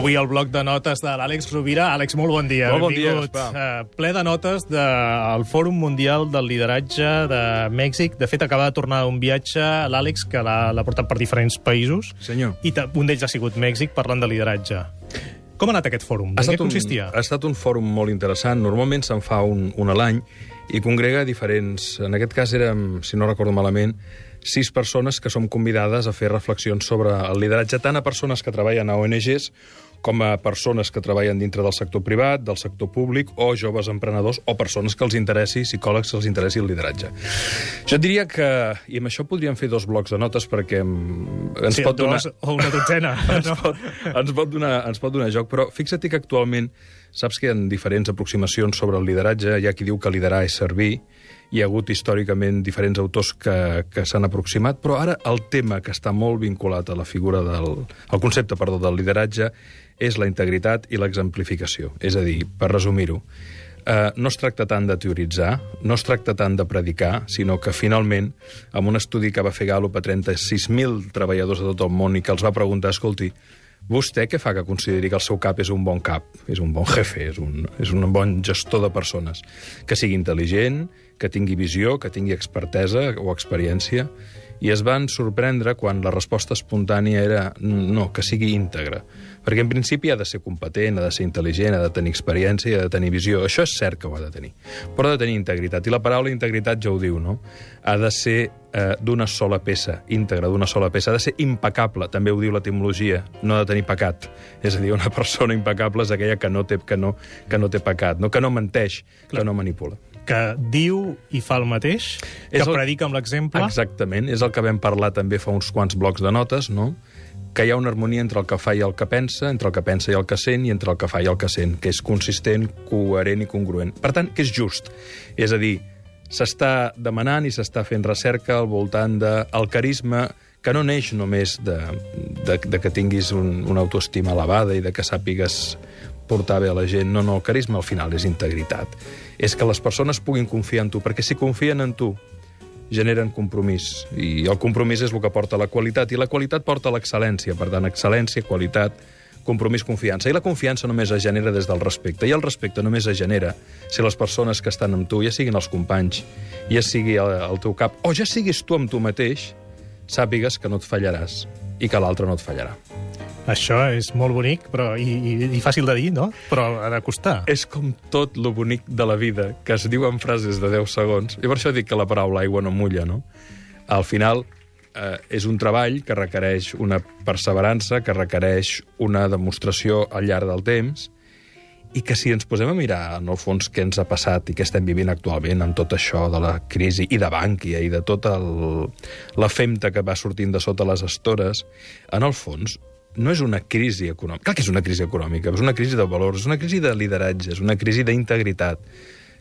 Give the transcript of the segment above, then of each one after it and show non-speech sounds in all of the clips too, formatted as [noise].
Avui el bloc de notes de l'Àlex Rovira. Àlex, molt bon dia. Molt bon dia, Benvingut. Eh, ple de notes del Fòrum Mundial del Lideratge de Mèxic. De fet, acaba de tornar d'un viatge l'Àlex, que l'ha portat per diferents països. Senyor. I un d'ells ha sigut Mèxic, parlant de lideratge. Com ha anat aquest fòrum? Ha De què estat, un, consistia? ha estat un fòrum molt interessant. Normalment se'n fa un, un a l'any i congrega diferents... En aquest cas érem, si no recordo malament, sis persones que som convidades a fer reflexions sobre el lideratge, tant a persones que treballen a ONGs com a persones que treballen dintre del sector privat, del sector públic, o joves emprenedors, o persones que els interessi, psicòlegs que els interessi el lideratge. Jo diria que, i amb això podríem fer dos blocs de notes perquè ens Sí, pot donar... o una dotzena. [laughs] ens, no? pot, ens, pot donar, ens pot donar joc, però fixa't que actualment saps que hi ha diferents aproximacions sobre el lideratge, hi ha qui diu que liderar és servir, hi ha hagut històricament diferents autors que, que s'han aproximat, però ara el tema que està molt vinculat a la figura del... el concepte, perdó, del lideratge és la integritat i l'exemplificació. És a dir, per resumir-ho, eh, no es tracta tant de teoritzar, no es tracta tant de predicar, sinó que finalment, amb un estudi que va fer Gallup a 36.000 treballadors de tot el món i que els va preguntar, escolti, vostè què fa que consideri que el seu cap és un bon cap, és un bon jefe, és un, és un bon gestor de persones? Que sigui intel·ligent, que tingui visió, que tingui expertesa o experiència, i es van sorprendre quan la resposta espontània era no, que sigui íntegre. Perquè en principi ha de ser competent, ha de ser intel·ligent, ha de tenir experiència i ha de tenir visió. Això és cert que ho ha de tenir. Però ha de tenir integritat. I la paraula integritat ja ho diu, no? Ha de ser eh, d'una sola peça, íntegra, d'una sola peça. Ha de ser impecable, també ho diu l'etimologia. No ha de tenir pecat. És a dir, una persona impecable és aquella que no té, que no, que no té pecat, no? que no menteix, que no manipula. Que diu i fa el mateix, que És el- predica amb l'exemple. Exactament, és el que vam parlar també fa uns quants blocs de notes, no? que hi ha una harmonia entre el que fa i el que pensa, entre el que pensa i el que sent, i entre el que fa i el que sent, que és consistent, coherent i congruent. Per tant, que és just. És a dir, s'està demanant i s'està fent recerca al voltant del de carisma que no neix només de, de, de que tinguis un, una autoestima elevada i de que sàpigues portar bé a la gent. No, no, carisma al final és integritat. És que les persones puguin confiar en tu, perquè si confien en tu, generen compromís. I el compromís és el que porta la qualitat, i la qualitat porta l'excel·lència. Per tant, excel·lència, qualitat, compromís, confiança. I la confiança només es genera des del respecte, i el respecte només es genera si les persones que estan amb tu, ja siguin els companys, ja sigui el, el teu cap, o ja siguis tu amb tu mateix, sàpigues que no et fallaràs i que l'altre no et fallarà. Això és molt bonic però, i, i, i fàcil de dir, no? Però ha de costar. És com tot lo bonic de la vida, que es diu en frases de 10 segons. I per això dic que la paraula aigua no mulla, no? Al final, eh, és un treball que requereix una perseverança, que requereix una demostració al llarg del temps, i que si ens posem a mirar, en el fons, què ens ha passat i què estem vivint actualment amb tot això de la crisi i de Bànquia i de tota el, la femta que va sortint de sota les estores, en el fons, no és una crisi econòmica. Clar que és una crisi econòmica, és una crisi de valors, és una crisi de lideratge, és una crisi d'integritat.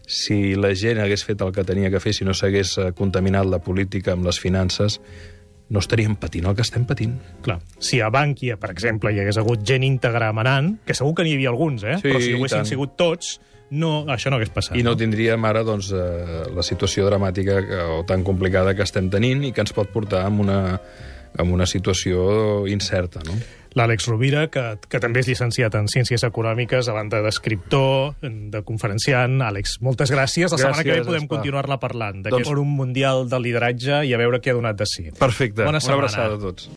Si la gent hagués fet el que tenia que fer, si no s'hagués eh, contaminat la política amb les finances, no estaríem patint el que estem patint. Clar, si a Bànquia, per exemple, hi hagués hagut gent íntegra manant, que segur que n'hi havia alguns, eh? Sí, però si ho haguessin tant. sigut tots, no, això no hagués passat. I no tindríem ara doncs, eh, la situació dramàtica que, o tan complicada que estem tenint i que ens pot portar a una, a una situació incerta. No? L'Àlex Rovira, que, que també és llicenciat en Ciències Econòmiques, a banda d'escriptor, de conferenciant. Àlex, moltes gràcies. La setmana que ve Gràcies, podem continuar-la parlant d'aquest Doncs- Fòrum Mundial del Lideratge i a veure què ha donat de si. Perfecte. Bona Una setmana. abraçada a tots.